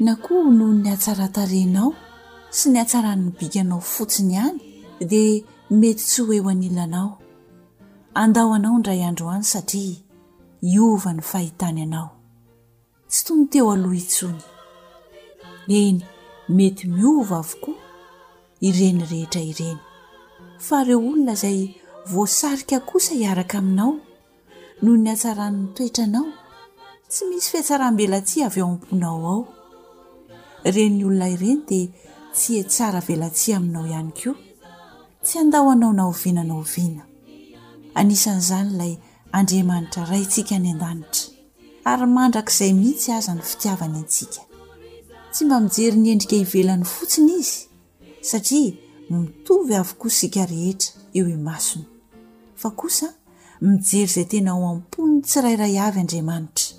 na koa noho ny hatsaran-tarehinao sy ny hatsaran'ny bikanao fotsiny ihany dia mety tsy ho eo anilanao. Andao anao indray andro any satria hiova ny fahitany anao. Tsy toy ny teo aloha intsony. Eny, mety miova avokoa ireny rehetra ireny fa ireo olona izay voasarika kosa hiaraka aminao noho ny hatsaran'ny toetranao tsy misy fihatsaram-belatsihy avy ao am-ponao ao ireny olona ireny dia tsy hetsara velatsihy aminao ihany koa tsy andao anao na oviana na oviana anisan'izany ilay andriamanitra raintsika any an-danitra ary mandrakizay mihitsy aza ny fitiavany antsika tsy mba mijery ny endrika ivelany fotsiny izy satria mitovy avokoa isika rehetra eo imasony, fa kosa mijery izay tena ao am-pon'ny tsirairay avy Andriamanitra.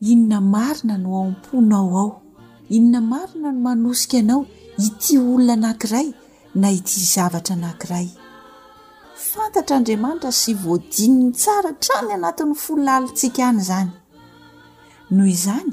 Inona marina no ao am-ponao ao? Inona marina no manosika anao hitia olona anankiray na hitia zavatra anankiray? Fantatr'Andriamanitra sy voadininy tsara hatrany anatin'ny fo lalintsika any izany. Noho izany,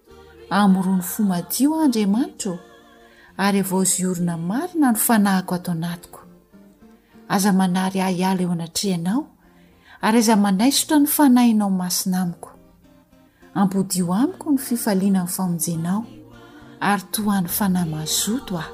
Amorony fo madio aho Andriamanitra ô, ary avaozy orina marina ny fanahiko ato anatiko. Aza manary ahy hiala eo anatrehanao, ary aza manaisotra ny fanahinao masina amiko. Ampodio amiko ny fifaliana amin'ny famonjenao, ary tohano fanahy mazoto aho.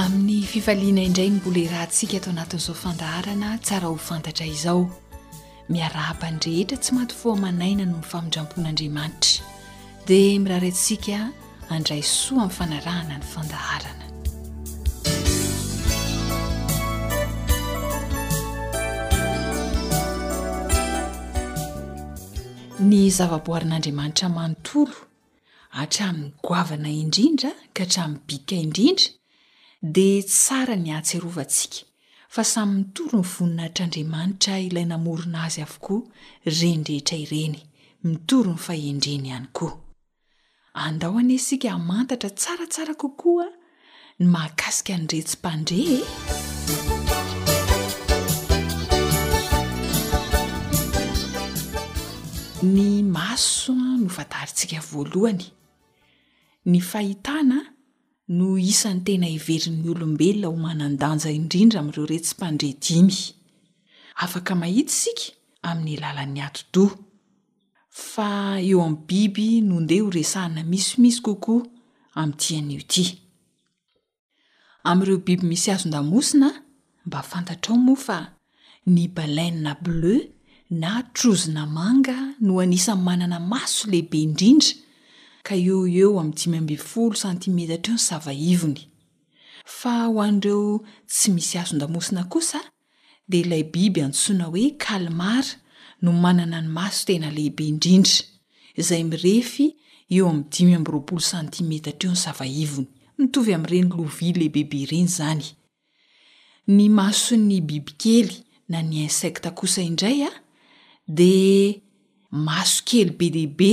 Amin'ny fifaliana indray ny mbola iarahantsika ato anatin'izao fandaharana tsara ho fantatra izao. Miarahaba ny rehetra tsy maty foaman'aina noho ny famindram-pon'Andriamanitra. Dia mirary antsika handray soa amin'ny fanarahana ny fandaharana. Ny zavaboarin'Andriamanitra manontolo, hatramin'ny goavana indrindra ka hatramin'ny bitika indrindra, dia tsara ny hahatsiarovantsika fa samy mitory ny voninahitr'Andriamanitra ilay namorona azy avokoa ireny rehetra ireny, mitory ny fahendreny ihany koa. Andao anie isika hamantatra tsaratsara kokoa ny mahakasika an'iretsy mpandre e! Ny maso no fandaharintsika voalohany. Ny fahitana no isan'ny tena heverin'ny olombelona ho manan-danja indrindra amin'ireo retsy mpandre dimy. Afaka mahita isika amin'ny alalan'ny atidoha. fa eo amin'ny biby no ndeha ho resahina misimisy kokoa amin'ity anio ity. Amin'ireo biby misy hazon-damosina, mba fantatrao moa fa ny baleine bleue na trozona manga no anisan'ny manana maso lehibe indrindra ka eo ho eo amin'ny dimy ambin'ny folo santimetatra eo ny sava ivony. Fa ho an'ireo tsy misy hazon-damosina kosa, dia ilay biby antsoina hoe calmar no manana ny maso tena lehibe indrindra, izay mirefy eo amin'ny dimy amby roapolo santimetatra eo ny savaivony. Mitovy amin'ireny lovia lehibebe ireny izany. Ny mason'ny bibikely na ny insectes kosa indray dia maso kely be dia be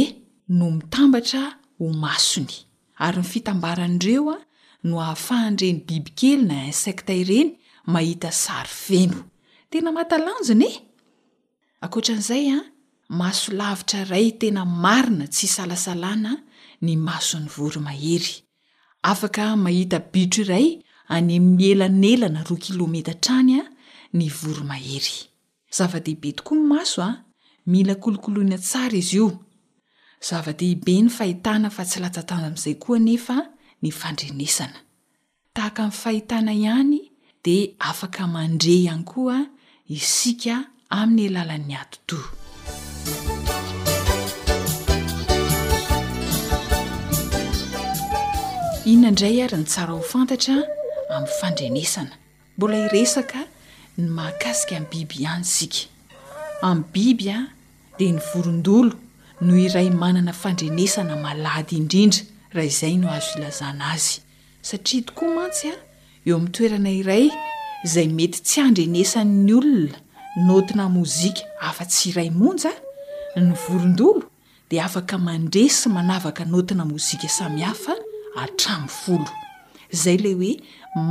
no mitambatra ho masony. Ary ny fitambaran'ireo no ahafahan'ireny bibikely na insectes ireny mahita sary feno. Tena mahatalanjona e! Ankoatran'izay, maso lavitra iray tena marina tsy isalasalana ny mason'ny voromahery. Afaka mahita bitro iray any amin'ny elanelana roa kilometatra any ny voromahery. Zava-dehibe tokoa ny maso a! Mila kolokoloina tsara izy io. Zava-dehibe ny fahitana fa tsy latsa-tany amin'izay koa anefa ny fandrenesana. Tahaka ny fahitana ihany dia afaka mandre ihany koa isika amin'ny alalan'ny atidoha. Inona indray ary ny tsara ho fantatra amin'ny fandrenesana? Mbola hiresaka ny mahakasika ny biby ihany isika. Amin'ny biby dia ny vorondolo no iray manana fandrenesana malady indrindra raha izay no azo ilazana azy. Satria tokoa mantsy eo amin'ny toerana iray izay mety tsy handrenesan'ny olona naotina mozika afa-tsy iray monja ny vorondolo dia afaka mandre sy manavaka naotina mozika samihafa hatramin'ny folo. Izay ilay hoe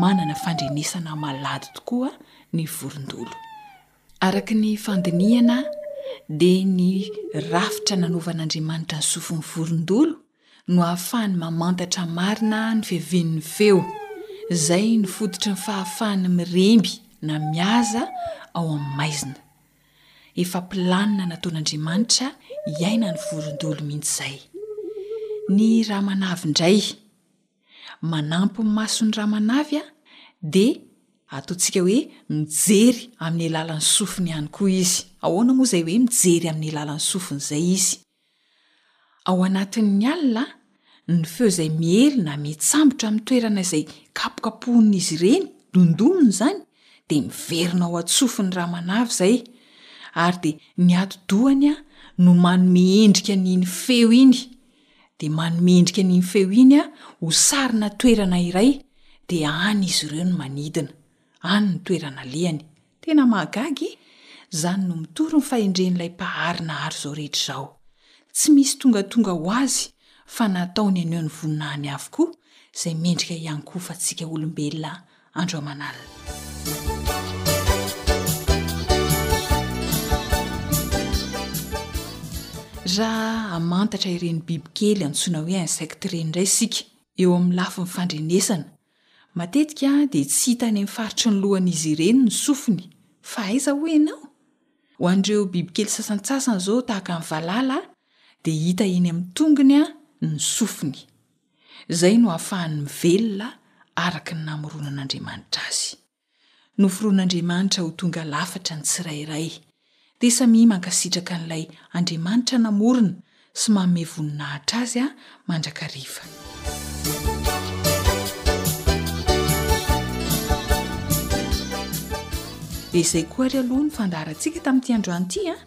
manana fandrenesana malady tokoa ny vorondolo. Araka ny fandinihana dia ny rafitra nanaovan'Andriamanitra ny sofin'ny vorondolo no ahafahany mamantatra marina ny fiavian'ny feo. Izay no fototry ny fahafahany miremby na mihaza ao amin'ny maizina. Efa planina nataon'Andriamanitra hiaina ny vorondolo mihitsy izay. Ny ramanavy indray. Manampy ny mason'ny ramanavy dia ataontsika hoe mijery amin'ny alalan'ny sofiny ihany koa izy. Ahoana moa izay hoe mijery amin'ny alalan'ny sofiny izay izy? Ao anatin'ny alina, ny feo izay mierina mitsambotra amin'ny toerana izay kapokapohin'izy ireny, dondoniny izany, dia miverina ao an-tsofin'ny ramanavy izay, ary dia ny atidohany no manome endrika an'iny feo iny, dia manome endrika an'iny feo iny ho sarina toerana iray, dia any izy ireo no manidina. any ny toerana alehany. Tena mahagaga e! Izany no mitory ny fahendren'ilay Mpahary nahary izao rehetra izao. Tsy misy tongatonga ho Azy fa nataony haneho ny voninahiny avokoa izay mendrika hiankohofantsika olombelona andro aman'alina. Raha hamantatra ireny bibikely antsoina hoe insectes ireny indray isika eo amin'ny lafiny fandrenesana, Matetika dia tsy hita any amin'ny faritry ny lohan'izy ireny ny sofiny. Fa aiza hoy ianao? Ho an'ireo bibikely sasantsasany izao tahaka ny valala dia hita eny amin'ny tongony ny sofiny. Izay no ahafahany mivelona araka ny namoronan'Andriamanitra azy. Noforoan'Andriamanitra ho tonga lafatra ny tsirairay, dia samia mankasitraka an'ilay Andriamanitra namorona sy manome voninahitra Azy mandrakariva. Dia izay koa ary aloha ny fandaharantsika tamin'ity androany ity an!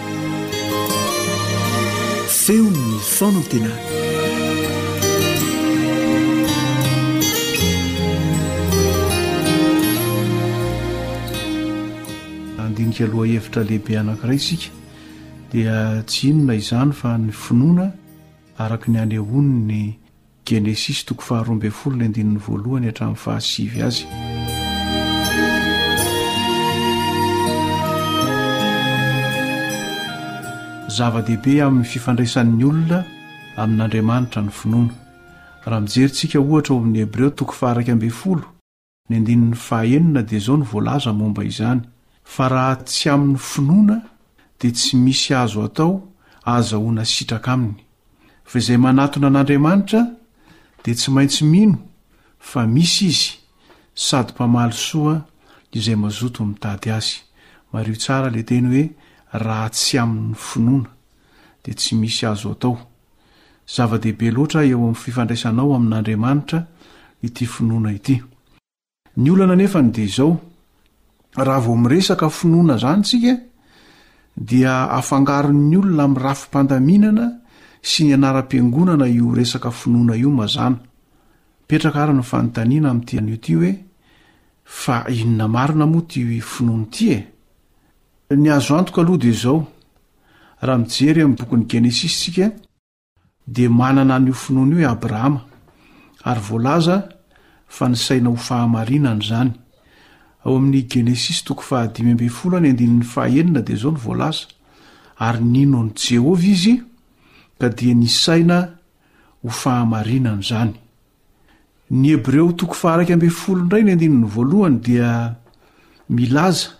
Feon'ny fanantenana. Andinika lohahevitra lehibe anankiray isika dia tsy inona izany fa ny finoana araka ny anehoan'ny Genesisy toko faharoa ambin'ny folo ny andininy voalohany hatramin'ny fahasivy azy. Zava-dehibe amin'ny fifandraisan'ny olona amin'Andriamanitra ny finoana. Raha mijery tsika ohatra ao amin'ny Hebreo toko faha iraika ambin'ny folo, Ny andininy fahaenina dia izao no voalaza momba izany, Fa raha tsy amin'ny finoana dia tsy misy azo atao ahazahoana sitraka aminy. Fa izay manatona an'Andriamanitra dia tsy maintsy mino fa misy izy sady mpamaly soa izay mazoto mitady azy. Mariho tsara ilay teny hoe raha tsy amin'ny finoana dia tsy misy azo atao. Zava-dehibe loatra eo amin'ny fifandraisanao amin'Andriamanitra ity finoana ity. Ny olana anefany dia izao, raha vao miresaka finoana izany isika dia afangaron'ny olona amin'ny rafi-pandaminana sy ny anaram-piangonana io resaka finoana io mazàna. Mipetraka ary ny fanontaniana amin'ity anio ity hoe, fa inona marina moa ity finoana ity e? Ny azo antoka aloha dia izao, Raha mijery amin'ny bokin'ny Genesisy isika dia manana an'io finoana io i Abrahama ary voalaza fa ny saina ho fahamarinana izany. Ao amin'ny Genesisy toko fahadimy ambin'ny folo any andininy fahenina dia izao no voalaza ary nino an'i Jehovah izy ka dia ny saina ho fahamarinana izany. Ny Hebreo toko faha iraika ambin'ny folo indray ny andininy voalohany dia milaza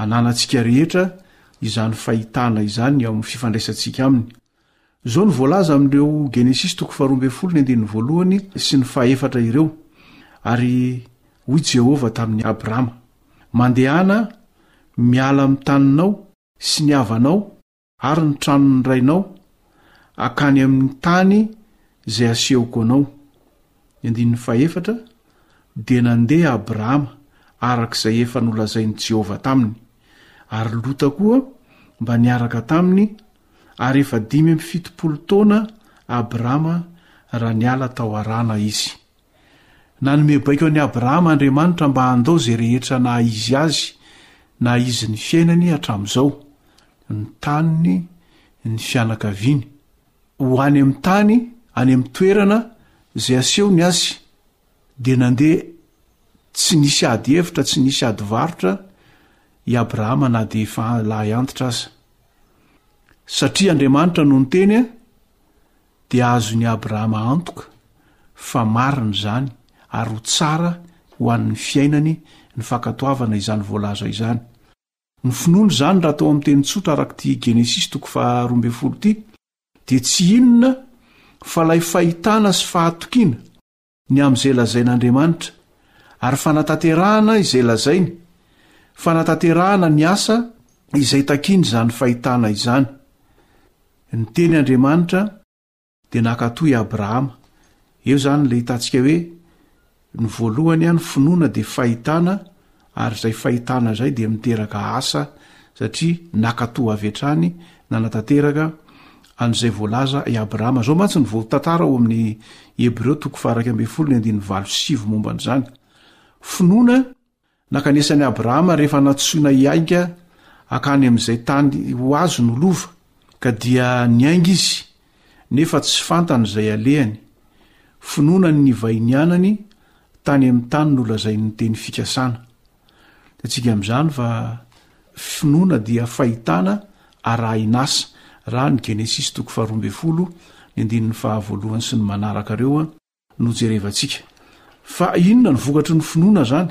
Ananantsika rehetra izany fahitana izany eo amin'ny fifandraisantsika Aminy. Izao no voalaza amin'ireo Genesisy toko faharoa ambin'ny folo ny andininy voalohany sy ny fahefatra ireo, Ary hoy Jehovah tamin'i Abrama, Mandehana miala amin'ny taninao sy ny havanao, Ary ny tranon'ny rainao akany amin'ny tany izay asehoko anao. Ny andininy fahefatra, Dia nandeha Abrahama araka izay efa nolazain'i Jehovah taminy, ary Lota koa mba niaraka taminy, ary efa dimy amby fitopolo taona Abrahama raha niala tao Harana izy. Nanome baiko an'i Abrahama Andriamanitra mba handao izay rehetra naha izy azy, naha izy ny fiainany hatramin'izao, ny taniny, ny fianakaviany. Ho any amin'ny tany, any amin'ny toerana izay asehony azy, dia nandeha tsy nisy ady hevitra, tsy nisy ady varotra i Abrahama na dia efa lahy antitra aza. Satria Andriamanitra no niteny, dia azon'i Abrahama antoka fa marina izany ary ho tsara ho an'ny fiainany ny fankatoavana izany voalaza izany. Ny finoana izany, raha atao amin'ny teny tsotra araka ity Genesisy toko faha roa ambin'ny folo ity, dia tsy inona fa ilay fahitana sy fahatokiana, ny amin'izay lazain'Andriamanitra, ary fanatanterahana izay lazainy, fanatanterahana ny asa izay takiany izany fahitana izany. Niteny Andriamanitra dia nakato i Abrahama. Eo izany ilay hitantsika hoe ny voalohany, ny finoana dia fahitana ary izay fahitana izay dia miteraka asa satria nakato avy hatrany nanatanteraka an'izay voalaza i Abrahama. Izao mantsy ny voatantara ao amin'ny Hebreo toko fahairaika ambin'ny folo ny andininy valo sy sivy momba an'izany. Finoana nakanesan'i Abrahama rehefa nantsoina hiainga hakany amin'izay tany ho azy no lova, ka dia niainga izy. nefa tsy fantany izay alehany, finoana ny nivahinianany tany amin'ny tany nolazain'ny teny fikasana. Tetsika amin'izany fa finoana dia fahitana arahin'asa, raha ny Genesisy toko faharoa ambin'ny folo, ny andininy fahavoalohany sy ny manaraka ireo, no jerevantsika. Fa inona no vokatry ny finoana izany?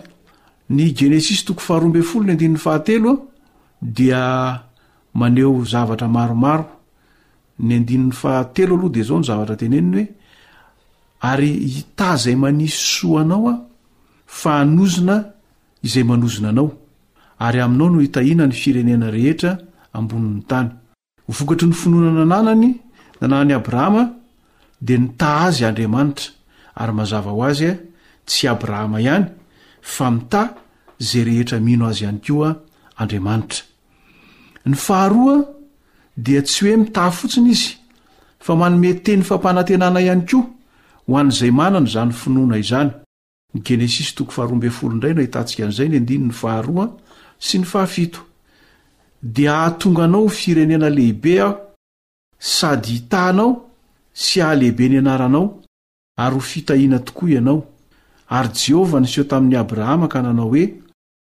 Ny Genesisy toko faharoa ambin'ny folo ny andininy fahatelo dia maneho zavatra maromaro. Ny andininy fahatelo aloha dia izao ny zavatra teneniny hoe ary hita izay manisy soa anao aho fa hanozona izay manozona anao, ary aminao no hitahiana ny firenena rehetra ambonin'ny tany. Vokatry ny finoana nananany nananan'i Abrahama dia nitaha azy Andriamanitra, ary mazava ho azy tsy i Abrahama ihany fa mitaha izay rehetra mino azy ihany koa Andriamanitra. Ny faharoa dia tsy hoe mitaha fotsiny izy fa manome teny fampanantenana ihany koa ho an'izay manana izany finoana izany. Ny Genesisy toko faharoa ambin'ny folo indray no ahitantsika an'izay, ny andininy faharoa sy ny fahafito. Dia hahatonga anao ho firenena lehibe aho, sady hitahanao sy hahalehibe ny anaranao, ary ho fitahiana tokoa ianao. Ary Jehovah niseho tamin'i Abrahama ka nanao hoe,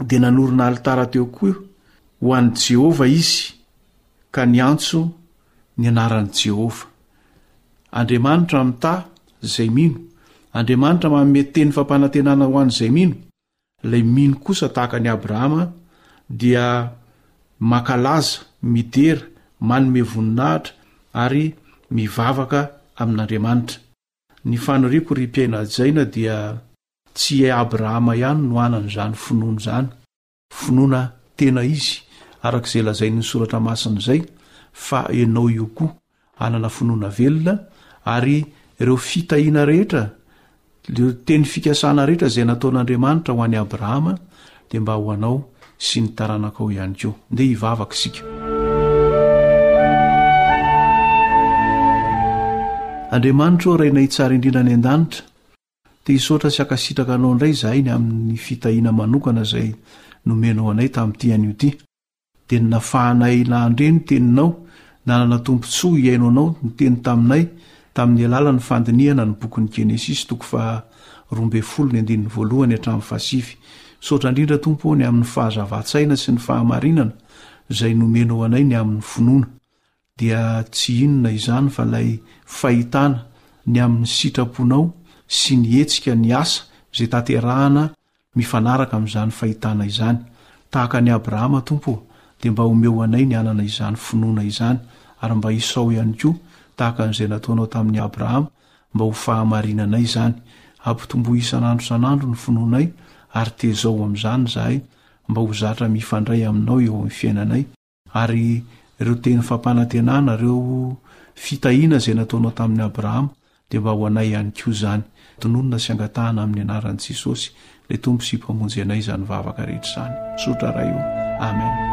dia nanorina alitara teo koa ho an'i Jehovah izy, ka niantso ny anaran'i Jehovah. Andriamanitra mitaha izay mino. Andriamanitra manome teny fampanantenana ho an'izay mino. Ilay mino kosa, tahaka an'i Abrahama, dia mankalaza, midera, manome voninahitra ary mivavaka amin'Andriamanitra. Ny faniriako, ry mpiaina hajaina, dia Tsy i Abrahama ihany no hanana izany finoana izany. Finoana tena izy, araka izay lazain'ny Soratra Masina izay, fa ianao io koa hanana finoana velona, ary ireo fitahiana rehetra, ireo teny fikasana rehetra izay nataon'Andriamanitra ho an'i Abrahama, dia mba ho anao sy ny taranakao ihany koa. Ndeha hivavaka isika. Andriamanitra ô, Rainay tsara indrindra any an-danitra, Te hisaotra sy hankasitraka anao indray izahay ny amin'ny fitahiana manokana izay nomenao anay tamin'ity anio ity. Dia ny nafahanay nahandre ny teninao, nanana tombontsoa hihaino anao niteny taminay tamin'ny alalan'ny fandinihana ny bokin'ny Genesisy toko faha roa ambin'ny folo ny andininy voalohany hatramin'ny fahasivy. Misaotra indrindra Tompo ô ny amin'ny fahazavan-tsaina sy ny fahamarinana izay nomenao anay ny amin'ny finoana. dia tsy inona izany fa ilay fahitana ny amin'ny sitraponao sy ny hetsika ny asa izay tanterahana mifanaraka amin'izany fahitana izany. Tahaka an'i Abrahama, Tompo ô, dia mba omeo anay ny hanana izany finoana izany, ary mba isao ihany koa, tahaka an'izay nataonao tamin'i Abrahama, mba ho fahamarinanay izany. Ampitomboy isan'andro isan'andro ny finoanay, ary tezao amin'izany izahay, mba ho zatra mifandray aminao eo amin'ny fiainanay. Ary ireo teny fampanantenana, ireo fitahiana izay nataonao tamin'i Abrahama, dia mba ho anay ihany koa izany. Tononina sy angatahana amin'ny anaran'i Jesosy, ilay Tompo sy Mpamonjy anay izany vavaka rehetra izany. Misaotra Ray o. Amen.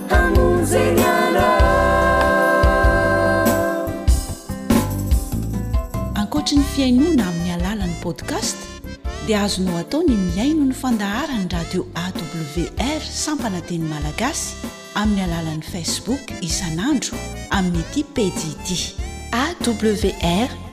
Ankoatry ny fihainoana amin'ny alalan'ny podcast dia azonao atao ny mihaino ny fandaharan'ny radio awr sampana teny malagasy amin'ny alalan'ny facebook isan'andro amin'ny ity pejy ity awr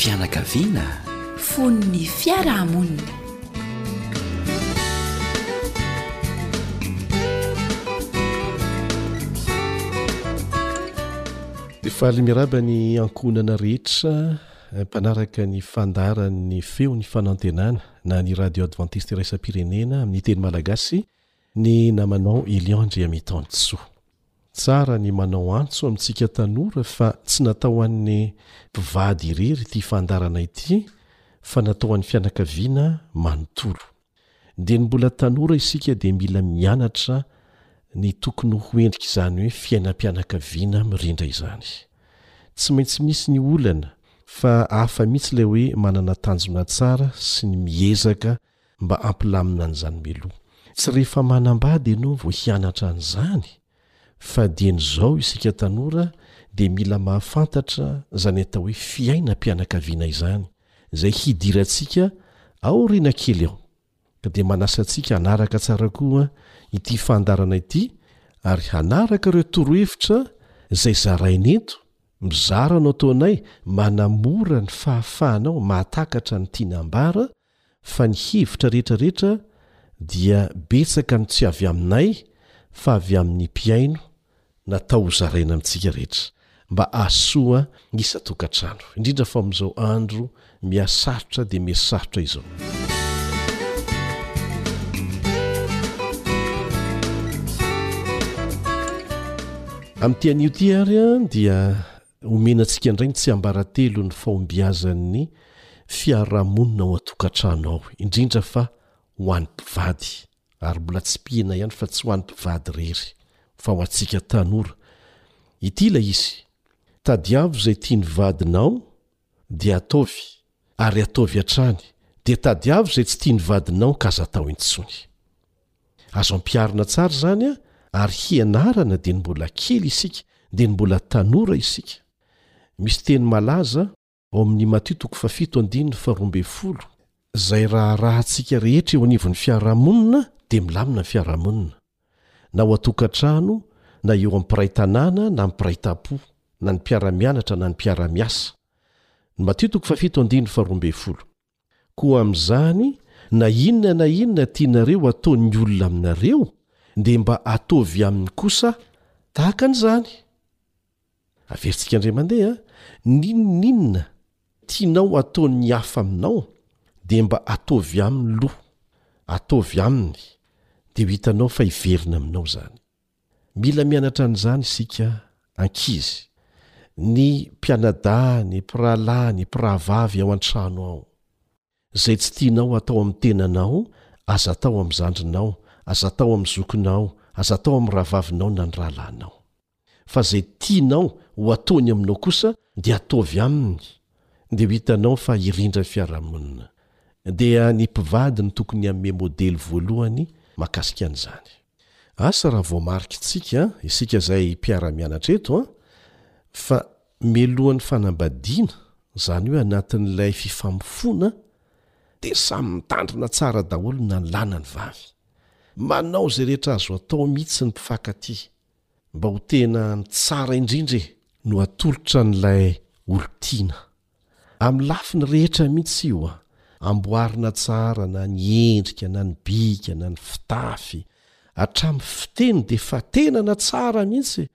fianakaviana fon'ny fiarahamonina dia faly miraba ny ankohonana rehetra eh, mpanaraka ny fandaharan'ny feo ny fanantenana na ny radio advantiste iraisam-pirenena amin'ny teny malagasy Ny namanao Elion ndry Amitantsoa. Tsara ny manao antso amintsika tanora fa tsy natao ho an'ny mpivady irery ity fandarana ity fa natao ho an'ny fianakaviana manontolo. Dieny mbola tanora isika dia mila mianatra ny tokony ho endrika izany hoe fiainam-pianakaviana mirindra izany. Tsy maintsy misy ny olana fa hafa mihitsy ilay hoe manana tanjona tsara sy ny miezaka mba hampilamina an'izany meloa. Tsy rehefa manambady ianao vao hianatra an'izany fa dieny izao isika tanora dia mila mahafantatra izany atao hoe fiainam-pianakaviana izany izay hidirantsika aoriana kely ao ka dia manasa antsika hanaraka tsara koa ity fandarana ity ary hanaraka ireo torohevitra izay zaraina eto mizara anao toanay manamora ny fahafahanao mahatakatra ny tiana ambara fa ny hevitra rehetra rehetra dia betsaka no tsy avy aminay fa avy amin'ny mpihaino natao ho zaraina amintsika rehetra mba ahasoa ny isan-tokantrano indrindra fa amin'izao andro mihasarotra dia mihasarotra izao. Amin'ity anio ity ary dia Omena antsika indray ny tsiambaratelo ny fahombiazan'ny fiarahamonina ao an-tokantrano ao, indrindra fa ho an'ny mpivady, ary mbola tsipihina ihany fa tsy ho an'ny mpivady irery, fa ho antsika tanora. Ity ilay izy, Tadiavo izay tian'ny vadinao dia ataovy, ary ataovy hatrany, dia tadiavo izay tsy tian'ny vadinao ka aza atao intsony. Azo ampiharina tsara izany an, ary hianarana dieny mbola kely isika, dieny mbola tanora isika. Misy teny malaza ao amin'ny Matio toko fahafito andininy faharoa ambin'ny folo, izay raharahantsika rehetra eo anivon'ny fiarahamonina dia milamina ny fiarahamonina. na ao an-tokantrano, na eo amin'ny mpiray tanàna na ny mpiray tampo, na ny mpiara-mianatra na ny mpiara-miasa. Ny Matio toko fahafito andininy faharoa ambin'ny folo. Koa amin'izany, na inona na inona tianareo ataon'ny olona aminareo, dia mba ataovy aminy kosa tahaka an'izany. Averintsika indray mandeha, N'inon'inona tianao ataon'ny hafa aminao, dia mba ataovy aminy loha, ataovy aminy, dia ho hitanao fa hiverina aminao izany. Mila mianatra an'izany isika ankizy, ny mpianadahy, ny mpirahalahy, ny mpirahavavy ao an-trano ao. Izay tsy tianao hatao amin'ny tenanao, aza atao amin'ny zandrinao, aza atao amin'ny zokinao, aza atao amin'ny rahavavinao na ny rahalahinao. Fa izay tianao ho ataony aminao kosa dia ataovy aminy, dia ho hitanao fa hirindra ny fiarahamonina. Dia ny mpivady no tokony hanome modely voalohany mahakasika an'izany. Asa raha voamarikitsika, isika izay mpiara-mianatra eto, fa Mialohan'ny fanambadiana, izany hoe anatin'ilay fifamofoana, dia samy mitandrina tsara daholo na ny lahy na ny vavy. Manao izay rehetra azo atao mihitsy ny mpifankatia, mba ho tena ny tsara indrindra e! no atolotra an'ilay olon-tiana. Amin'ny lafiny rehetra mihitsy io an! Amboarina tsara na ny endrika na ny bika na ny fitafy, hatramin'ny fiteny dia efa tena na tsara mihitsy e!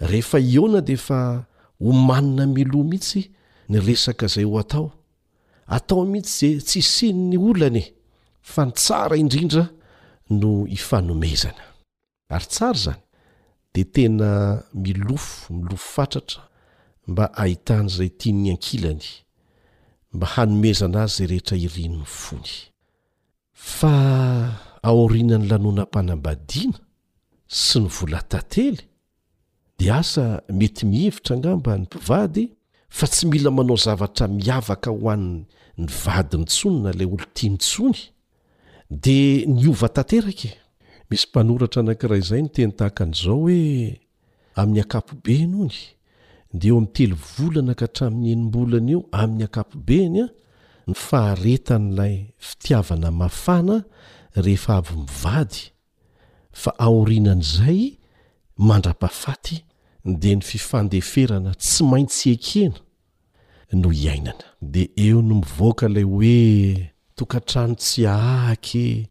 Rehefa hihaona dia efa omanina miloha mihitsy ny resaka izay ho atao. Atao mihitsy izay tsy hisian'ny olana e! Fa ny tsara indrindra no hifanomezana. Ary tsara izany dia tena milofo milofo fatratra mba ahitany izay tian'ny ankilany, mba hanomezana azy izay rehetra irin'ny fony. Fa aorianan'ny lanonam-panambadiana sy ny vola tantely dia asa mety mihevitra angamba ny mpivady fa tsy mila manao zavatra miavaka ho an' ny vadiny intsony na ilay olon-tiany intsony dia niova tanteraka e! Misy mpanoratra anankiray izay niteny tahaka an' izao hoe amin' ny ankapobeny hono dia eo amin' ny telo volana ka hatramin' ny enim-bolana eo amin' ny ankapobeny an ny faharetan' ilay fitiavana mafana rehefa avy mivady fa aorianan'izay mandra-pahafaty dia ny fifandeferana tsy maintsy ekena no hiainana. Dia eo no mivoaka ilay hoe tokantrano tsy ahaka e,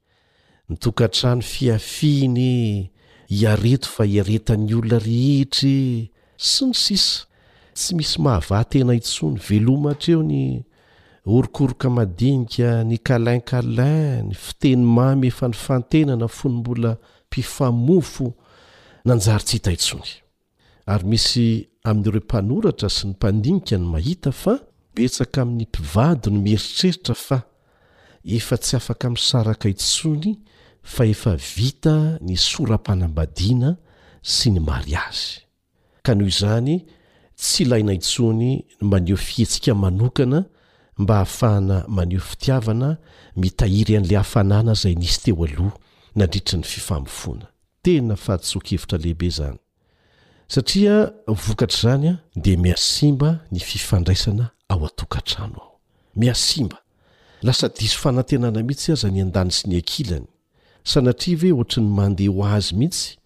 ny tokantrano fihafiana e, iareto fa iaretan'ny olona rehetra e, sy ny sisa Tsy misy mahavaha tena intsony, veloma hatreo ny. Orokoroka madinika ny Calin Calin ny fiteny mamy efa nifantenana fony mbola mpifamofo nanjary tsy hita intsony. Ary misy amin'ireo mpanoratra sy ny mpandinika no mahita fa. Betsaka amin'ny mpivady no mieritreritra fa efa tsy afaka misaraka intsony fa efa vita ny sora-panambadiana sy ny mariazy. ka noho izany tsy ilaina intsony ny maneho fihetsika manokana mba hahafahana maneho fitiavana mitahiry an'ilay hafanana izay nisy teo aloha nandritry ny fifamofoana. Tena fahadisoan-kevitra lehibe izany, satria vokatr'izany dia mihasimba ny fifandraisana ao an-tokantrano ao. Mihasimba! Lasa diso fanantenana mihitsy aza ny an-dany sy ny ankilany. Sanatria ve ohatry ny mandeha ho azy mihitsy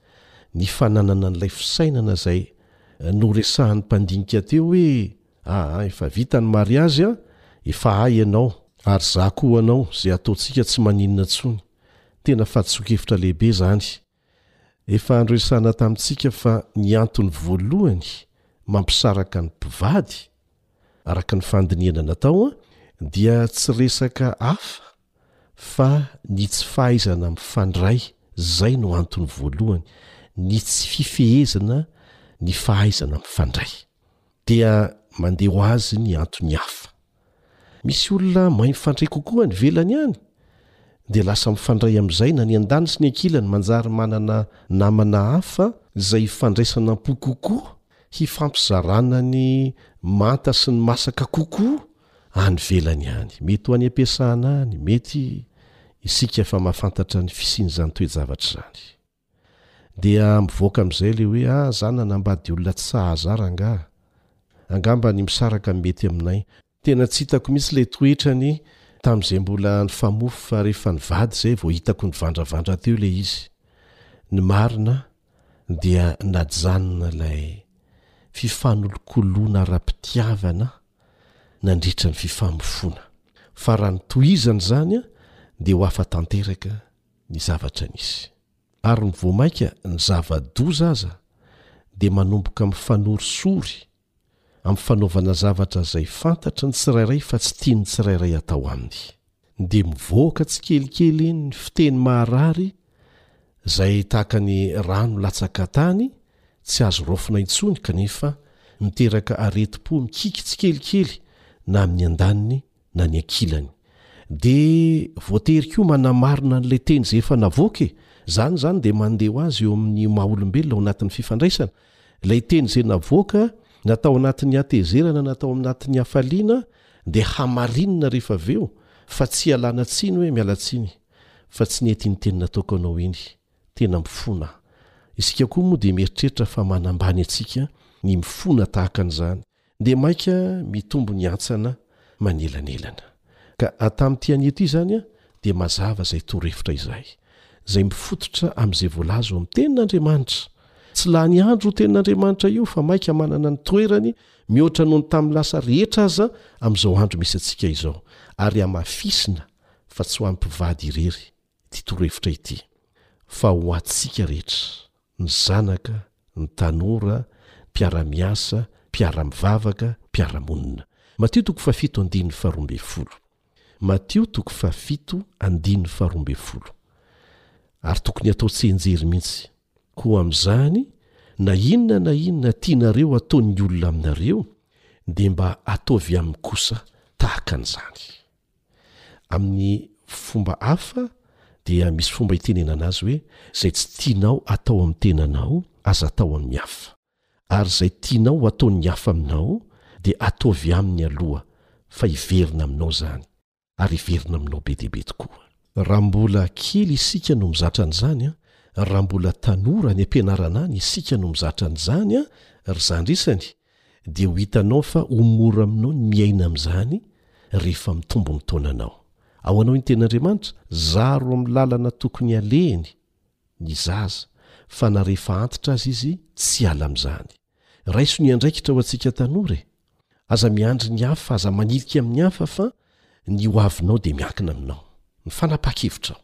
ny fananana an'ilay fisainana izay noresahan'ny mpandinika teo hoe aa efa vita ny mariazy an, efa ahy ianao, ary izaho koa ho anao, izay ataontsika tsy maninona intsony, tena fahadisoan-kevitra lehibe izany. Efa noresahana tamintsika fa ny antony voalohany mampisaraka ny mpivady, araka ny fandinihana natao an, dia tsy resaka hafa fa ny tsy fahaizana mifandray zay no antony voalohany ny tsy fifehezana ny fahaizana mifandray dia mandeha ho azy ny antony hafa misy olona mahay mifandray kokoa any ivelany any dia lasa mifandray amizay na ny andany sy ny ankilany manjary manana namana hafa zay hifandraisana ampo kokoa hifampizarana ny manta sy ny masaka kokoa any ivelany any, mety ho any am-piasana any, mety, isika efa mahafantatra ny fisian'izany toe-javatra izany. Dia mivoaka amin'izay ilay hoe, ah, izaho nanambady olona tsy sahaza rangaha. Angamba ny misaraka no mety aminay. Tena tsy hitako mihitsy ilay toetrany tamin'izay mbola nifamofo fa rehefa nivady izay vao hitako nivandravandra teo ilay izy. Ny marina, dia najanona ilay fifanolokoloana ara-pitiavana nandritra ny fifamofoana, fa raha ny tohizana izany dia ho hafa tanteraka ny zavatra nisy. Ary ny vao mainka ny zava-doza aza dia manomboka mifanorisory amin'ny fanaovana zavatra izay fantatry ny tsirairay fa tsy tian'ny tsirairay hatao aminy. Dia mivoaka tsikelikely ny fiteny maharary izay tahaka ny rano latsaka tany tsy azo raofina intsony kanefa miteraka aretim-po mikiky tsikelikely na amin'ny andaniny na ny ankilany. Dia voatery koa manamarina an'ilay teny izay efa navoaka e! Izany izany dia mandeha ho azy eo amin'ny maha olombelona ao anatin'ny fifandraisana. Ilay teny izay navoaka, na tao anatin'ny hatezerana na tao anatin'ny hafaliana, dia hamarinina rehefa avy eo, fa tsy ialana tsiny hoe miala tsiny, fa tsy nety iny teny nataoko anao iny. Tena mifona aho. Isika koa moa dia mieritreritra fa manambany antsika ny mifona tahaka an'izany. dia mainka mitombo ny hantsana manelanelana. Ka tamin'ity anio ity izany dia mazava izay torohevitra izay, izay mifototra amin'izay voalaza ao amin'ny Tenin'Andriamanitra. Tsy lany andro io Tenin'Andriamanitra io fa mainka manana ny toerany mihoatra noho ny tamin'ny lasa rehetra aza amin'izao andro misy antsika izao, ary hamafisina fa tsy ho an'ny mpivady irery. ity torohevitra ity fa ho antsika rehetra, ny zanaka, ny tanora, mpiara-miasa, mpiara-mivavaka, mpiara-monina. Matio toko fahafito andininy faharoa ambin'ny folo. Matio toko fahafito andininy faharoa ambin'ny folo. Ary tokony hatao tsianjery mihitsy. Koa amin'izany, na inona na inona tianareo hataon'ny olona aminareo, dia mba ataovy aminy kosa tahaka an'izany. Amin'ny fomba hafa dia misy fomba hitenenana azy hoe, Izay tsy tianao hatao amin'ny tenanao, aza hatao amin'ny hafa. Ary izay tianao ho ataon'ny hafa aminao, dia ataovy aminy aloha, fa hiverina aminao izany, ary hiverina aminao be dia be tokoa. Raha mbola kely isika no mizatra an'izany, raha mbola tanora any am-pianarana any isika no mizatra an'izany, ry zandry isany, dia ho hitanao fa ho mora aminao ny miaina amin'izany rehefa mitombo ny taonanao. Ao anao ny Tenin'Andriamanitra, zaro amin'ny lalana tokony halehiny ny zaza, fa na rehefa antitra aza izy tsy hiala amin'izany. Raiso ny andraikitra ho antsika tanora e! Aza miandry ny hafa, aza manilika amin'ny hafa fa ny ho avinao dia miankina aminao. Mifanapa-kevitra aho.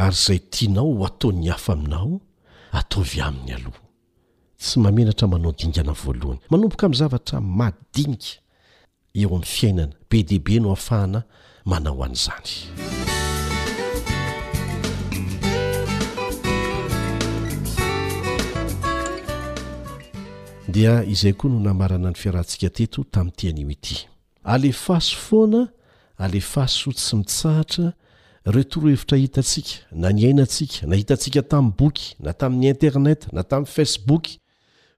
Ary izay tianao ho ataon'ny hafa aminao, ataovy aminy aloha. Tsy mahamenatra manao dingana voalohany. Manomboka amin'ny zavatra madinika eo amin'ny fiainana be dia be no ahafahana manao an'izany. Dia izay koa no namarana ny fiarahantsika teto tamin'ity anio ity. Alefaso foana, alefaso tsy mitsahatra ireo torohevitra hitantsika, na niainantsika, na hitantsika tamin'ny boky, na tamin'ny internet, na tamin'ny facebook,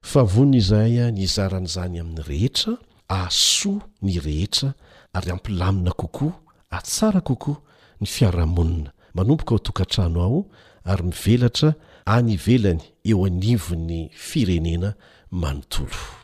fa vonona izahay ny hizara an'izany amin'ny rehetra, hahasoa ny rehetra, ary hampilamina kokoa, hahatsara kokoa, ny fiarahamonina, manomboka ao an-tokantrano ao, ary mivelatra any ivelany eo anivon'ny firenena manontolo.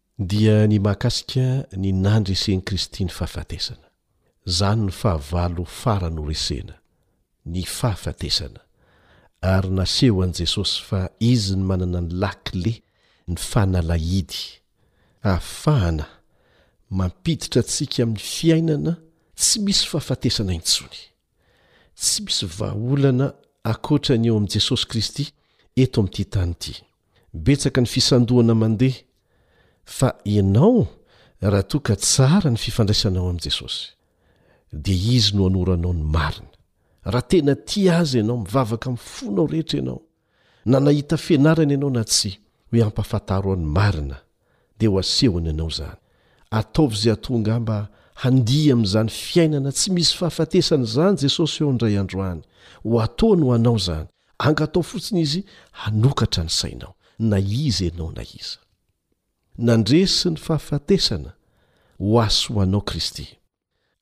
Dia ny mahakasika ny nandresen'i Kristy ny fahafatesana. Izany ny fahavalo farany horesena, ny fahafatesana. Ary naseho an'i Jesosy fa Izy no manana ny lakile, ny fanalahidy, ahafahana mampiditra antsika amin'ny fiainana tsy misy fahafatesana intsony. Tsy misy vahaolana ankoatra ny eo amin'i Jesosy Kristy eto amin'ity tany ity. Betsaka ny fisandohana mandeha fa ianao raha toa ka tsara ny fifandraisanao amin'i Jesosy dia Izy no hanoro anao ny marina. Raha tena tia Azy ianao, mivavaka amin'ny fonao rehetra ianao, na nahita fianarana ianao na tsia, hoe ampahafantaro ao ny marina dia ho asehony anao izany. Ataovy izay hatonga mba handia amin'izany fiainana tsy misy fahafatesana izany Jesosy ô indray andro any. Ho ataony ho anao izany. Angatao fotsiny Izy hanokatra ny sainao, na iza ianao na iza. Nandresy ny fahafatesana ho aso ho anao Kristy.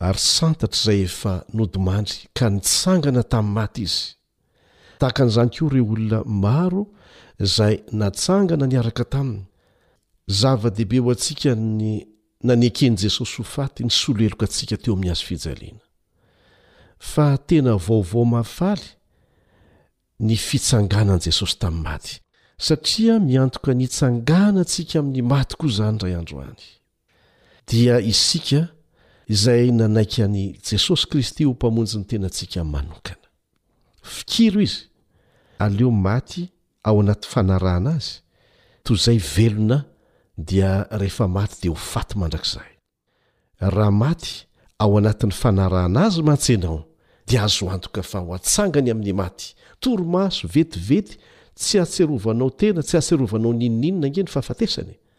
Ary santatra izay efa nodimandry ka nitsangana tamin'ny maty izy. Tahaka an'izany koa ireo olona maro izay natsangana niaraka taminy. Zava-dehibe ho antsika ny naneken'i Jesosy ho faty nisolo heloka antsika teo amin'ny hazofijaliana. Fa tena vaovao mahafaly ny fitsanganan'i Jesosy tamin'ny maty. Satria miantoka ny hitsanganantsika amin'ny maty koa izany indray andro any. dia isika izay nanaiky an'i Jesosy Kristy ho Mpamonjy ny tenantsika manokana. Fikiro Izy, aleo maty ao anaty fanarahana Azy, toy izay velona dia rehefa maty dia ho faty mandrakizay. Raha maty ao anatin'ny fanarahana Azy mantsy ianao, dia azo antoka fa ho atsangany amin'ny maty, torimaso, vetivety, tsy ahatserovanao tena, tsy ahatserovanao n'inon'inona ange ny fahafatesana e!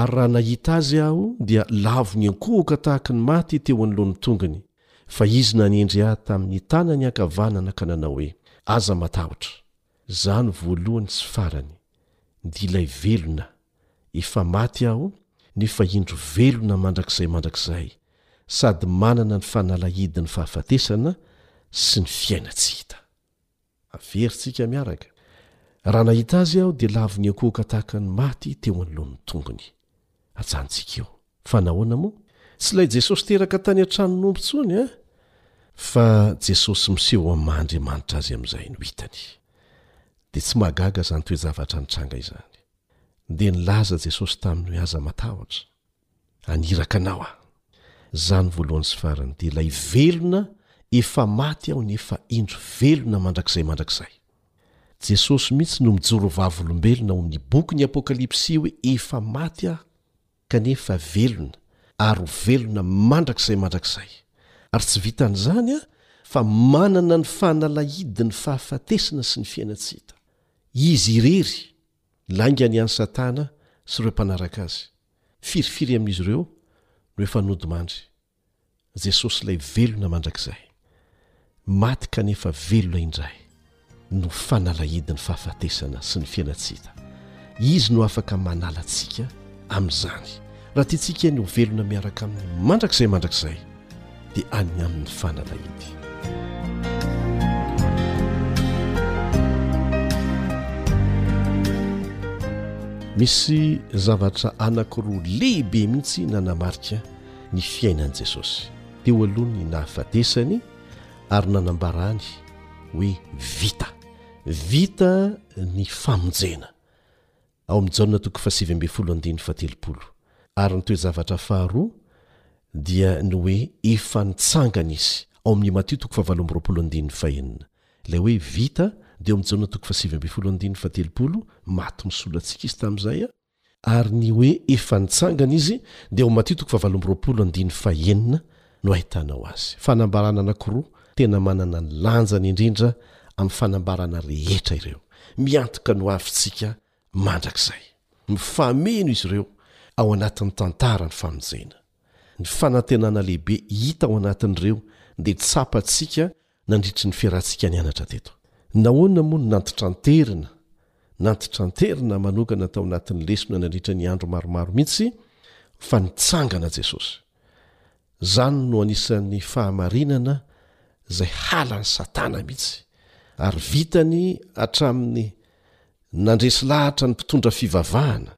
Ary raha nahita azy aho, dia lavo niankohoka tahaka ny maty teo anoloan'ny tongony, fa izy nanendry ahy tamin'ny tanany ankavanana ka nanao hoe, Aza matahotra! Izaho no voalohany sy farany, dia ilay velona. Efa maty aho, nefa indro velona mandrakizay mandrakizay, sady manana ny fanalahidin'ny fahafatesana sy ny fiaina-tsy-hita. Averintsika miaraka, Raha nahita azy aho dia lavo niankohoka tahaka ny maty teo anoloan'ny tongony. Ajanontsika eo. Fa nahoana moa? Tsy ilay Jesosy teraka tany an-tranon'omby intsony an! Fa Jesosy miseho ho amin'ny maha-Andriamanitra Azy amin'izay no hitany. Dia tsy mahagaga izany toe-javatra nitranga izany. Dia nilaza Jesosy taminy hoe, Aza matahotra. Aniraka anao aho. Zany voalohany sy farany dia ilay velona efa maty aho nefa indro velona mandrakizay mandrakizay. Jesosy mihitsy no mijoro vavolombelona ao amin'ny bokin'ny Apokalypsy hoe efa maty aho kanefa velona ary ho velona mandrakizay mandrakizay. Ary tsy vitan'izany aho fa manana ny fanalahidin'ny fahafatesana sy ny fiaina tsy hita. Izy irery Laingany ihany Satana sy ireo mpanaraka azy. Firifiry amin'izy ireo no efa nodimandry. Jesosy ilay velona mandrakizay. Maty kanefa velona indray no fanalahidin'ny fahafatesana sy ny fiainantsy hita. Izy no afaka manala antsika amin'izany. Raha tiantsika ny ho velona miaraka aminy mandrakizay mandrakizay, dia any amin'ny fanalahidiny. Misy zavatra anankiroa lehibe mihitsy nanamarika ny fiainan'i Jesosy. Teo aloha ny nahafatesany ary nanambarany hoe vita. Vita ny famonjena. Ao amin'ny Jaona toko fahasivy ambin'ny folo andininy fahatelopolo. Ary ny toe-javatra faharoa dia ny hoe efa nitsangana izy, ao amin'ny Matio toko fahavalo amby roapolo andininy fahenina. Ilay hoe vita dia ao amin'ny Jaona toko fahasivy ambin'ny folo andininy fahatelopolo, maty misolo antsika izy tamin'izay, ary ny hoe efa nitsangana izy dia ao Matio toko fahavalo amby roapolo andininy fahenina, no ahitanao azy. Fanambarana anankiroa tena manana ny lanjany indrindra amin'ny fanambarana rehetra ireo. Miantoka ny hoavintsika mandrakizay. Mifameno izy ireo ao anatin'ny tantara ny famonjena. Ny fanantenana lehibe hita ao anatin'ireo dia tsapantsika nandritry ny fiarahantsika nianatra teto. Nahoana moa no nantitranterina nantitranterina manokana tao anatin'ny lesona nandritra ny andro maromaro mihitsy fa nitsangana Jesosy? Izany no anisan'ny fahamarinana izay halan'i Satana mihitsy ary vitany hatramin'ny nandresy lahatra ny mpitondra fivavahana,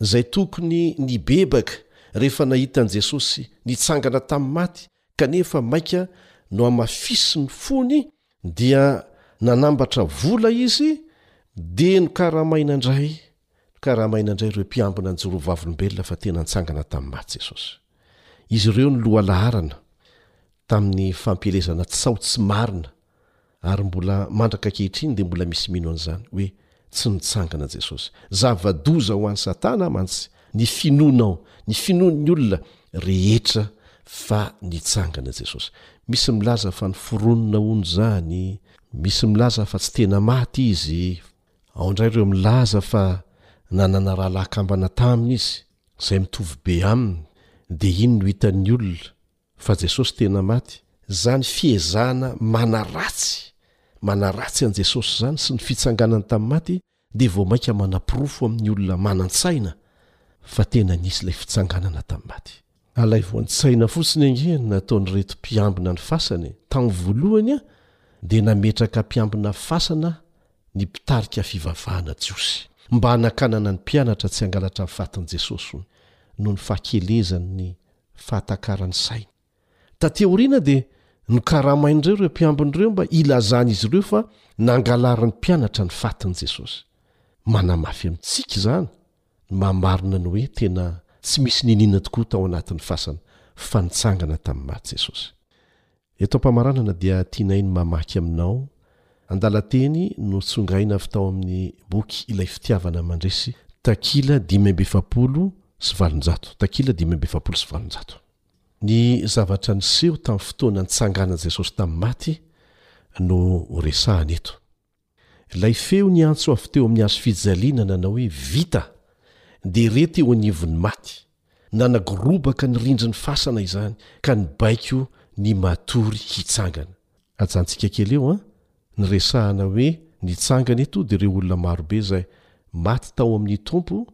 izay tokony nibebaka rehefa nahita an'i Jesosy nitsangana tamin'ny maty kanefa maika nohamafisin'ny fony dia nanambatra vola izy dia nokaramaina indray nokaramaina indray ireo mpiambina ny Joroavavolombelona fa tena nitsangana tamin'ny maty Jesosy. Izy ireo no lohalaharana tamin'ny fampielezana tsaho tsy marina Ary mbola mandraka ankehitriny dia mbola misy mino an'izany, hoe tsy nitsangana Jesosy. Zava-doza ho an'i Satana mantsy ny finoanao, ny finoan'ny olona rehetra fa nitsangana Jesosy. Misy milaza fa niforonina hono izany, misy milaza fa tsy tena maty Izy, ao indray ireo milaza fa nanana rahalahy kambana taminy Izy, izay mitovy be Aminy, dia iny no hitan'ny olona, Fa Jesosy tena maty. Zany fiezahana manaratsy manaratsy an'i Jesosy zany sy ny fitsanganany tamin'ny maty dia vao mainka manaporofo amin'ny olona manan-tsaina fa tena nisy ilay fitsanganana tamin'ny maty. Alaivo an-tsaina fotsiny ange ny nataon'ireto mpiambina ny fasana e! Tamin'ny voalohany dia nametraka mpiambina fasana ny mpitarika fivavahana jiosy mba hanakanana ny mpianatra tsy hangalatra ny fatin'i Jesosy hono, noho ny fahakelezany ny fahatakaran'ny sainy. Taty aoriana dia nokaramain'ireo ireo mpiambina ireo mba hilazan'izy ireo fa nangalarin'ny mpianatra ny fatin'i Jesosy. Manamafy amintsika izany ny maha-marina ny hoe tena tsy misy niniana tokoa tao anatin'ny fasana fa nitsangana tamin'ny maty Jesosy. Eto am-pamaranana dia tianay ny mamaky aminao andalan-teny notsongaina avy tao amin'ny boky Ilay Fitiavana Mandresy, takila dimy amby efapolo sy valonjato, takila dimy amby efapolo sy valonjato. Ny zavatra niseho tamin'ny fotoana nitsanganan'i Jesosy tamin'ny maty no resahana eto. Ilay feo niantso avy teo amin'ny hazo fijaliana nanao hoe, Vita! dia re teo anivon'ny maty. Nanagorobaka ny rindrin'ny fasana izany, ka nibaiko ny matory hitsangana. Ajantsika kely eo an! Ny resahana hoe nitsangana eto dia ireo olona maro be izay maty tao amin'ny Tompo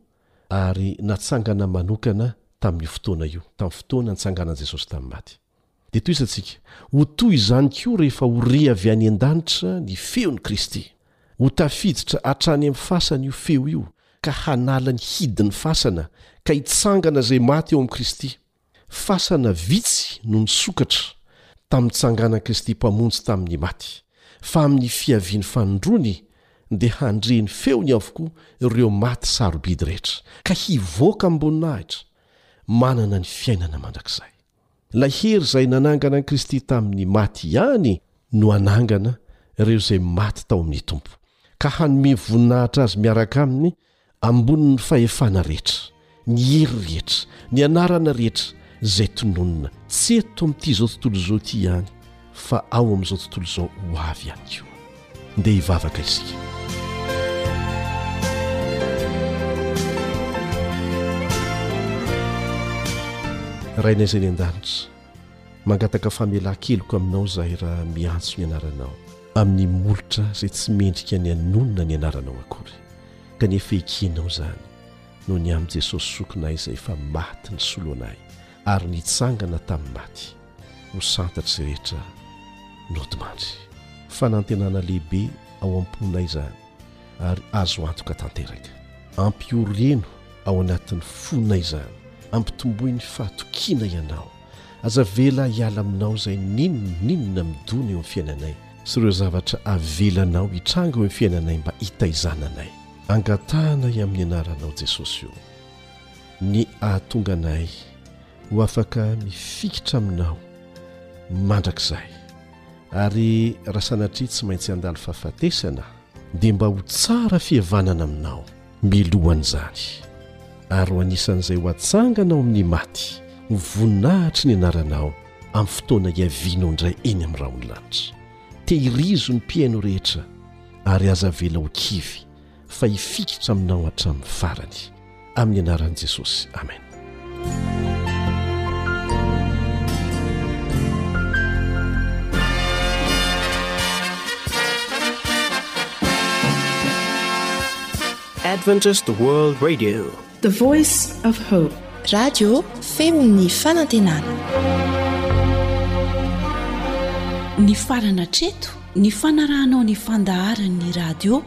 ary natsangana manokana tamin'io fotoana io, tamin'ny fotoana nitsanganan'i Jesosy tamin'ny maty. Dia tohizatsika. Ho toy izany koa rehefa ho re avy any an-danitra ny feon'i Kristy. Ho tafiditra hatrany amin'ny fasana io feo io ka hanala ny hidin'ny fasana ka hitsangana izay maty ao amin'i Kristy. Fasana vitsy no nisokatra tamin'ny nitsanganan'i Kristy Mpamonjy tamin'ny maty, fa amin'ny fiaviany fanindroany dia handre ny feony avokoa ireo maty sarobidy rehetra, ka hivoaka amim-boninahitra, manana ny fiainana mandrakizay. Ilay hery izay nanangana an'i Kristy tamin'ny maty ihany no hanangana ireo izay maty tao amin'ny Tompo, ka hanome voninahitra Azy miaraka Aminy ambonin'ny fahefana rehetra, ny hery rehetra, ny anarana rehetra izay tononina, tsy eto amin'ity izao tontolo izao ity ihany, fa ao amin'izao tontolo izao ho avy ihany koa. Ndeha hivavaka isika. Rainay izay ny an-danitra, mangataka famelan-keloka aminao izahay raha miantso ny anaranao amin'ny molotra izay tsy mendrika ny hanonona ny anaranao akory, kanefa ekenao izany noho ny amin'i Jesosy zokinay izay efa maty nisolo anay ary nitsangana tamin'ny maty. ho santatry izay rehetra nodimandry. Fanantenana lehibe ao am-ponay izany ary azo antoka tanteraka. Ampioreno ao anatin'ny fonay izany, ampitomboy ny fahatokiana Ianao. Aza avela hiala aminao izay n'inona n'inona midona eo amin'ny fiainanay sy ireo zavatra avelanao hitranga eo amin'ny fiainanay mba hitaizana anay. Angatahanay amin'ny Anaranao Jesosy O, ny hahatonga anay ho afaka mifikitra aminao mandrakizay ary raha sanatria tsy maintsy handalo fahafatesana dia mba ho tsara fihavanana aminao milohan'izany ary ho anisan'izay ho atsangana ao amin'ny maty ho voninahitry ny anaranao amin'ny fotoana hiavianao indray eny amin'ny rahon'ny lanitra tehirizo ny mpihaino rehetra ary aza avela ho kivy fa hifikitra aminao hatramin'ny farany amin'ny anaran'i Jesosy amen Adventist World Radio The Voice of Hope Radio Femon'ny Fanantenana Ny farana treto ny fanarahanao ny fandaharan'ny radio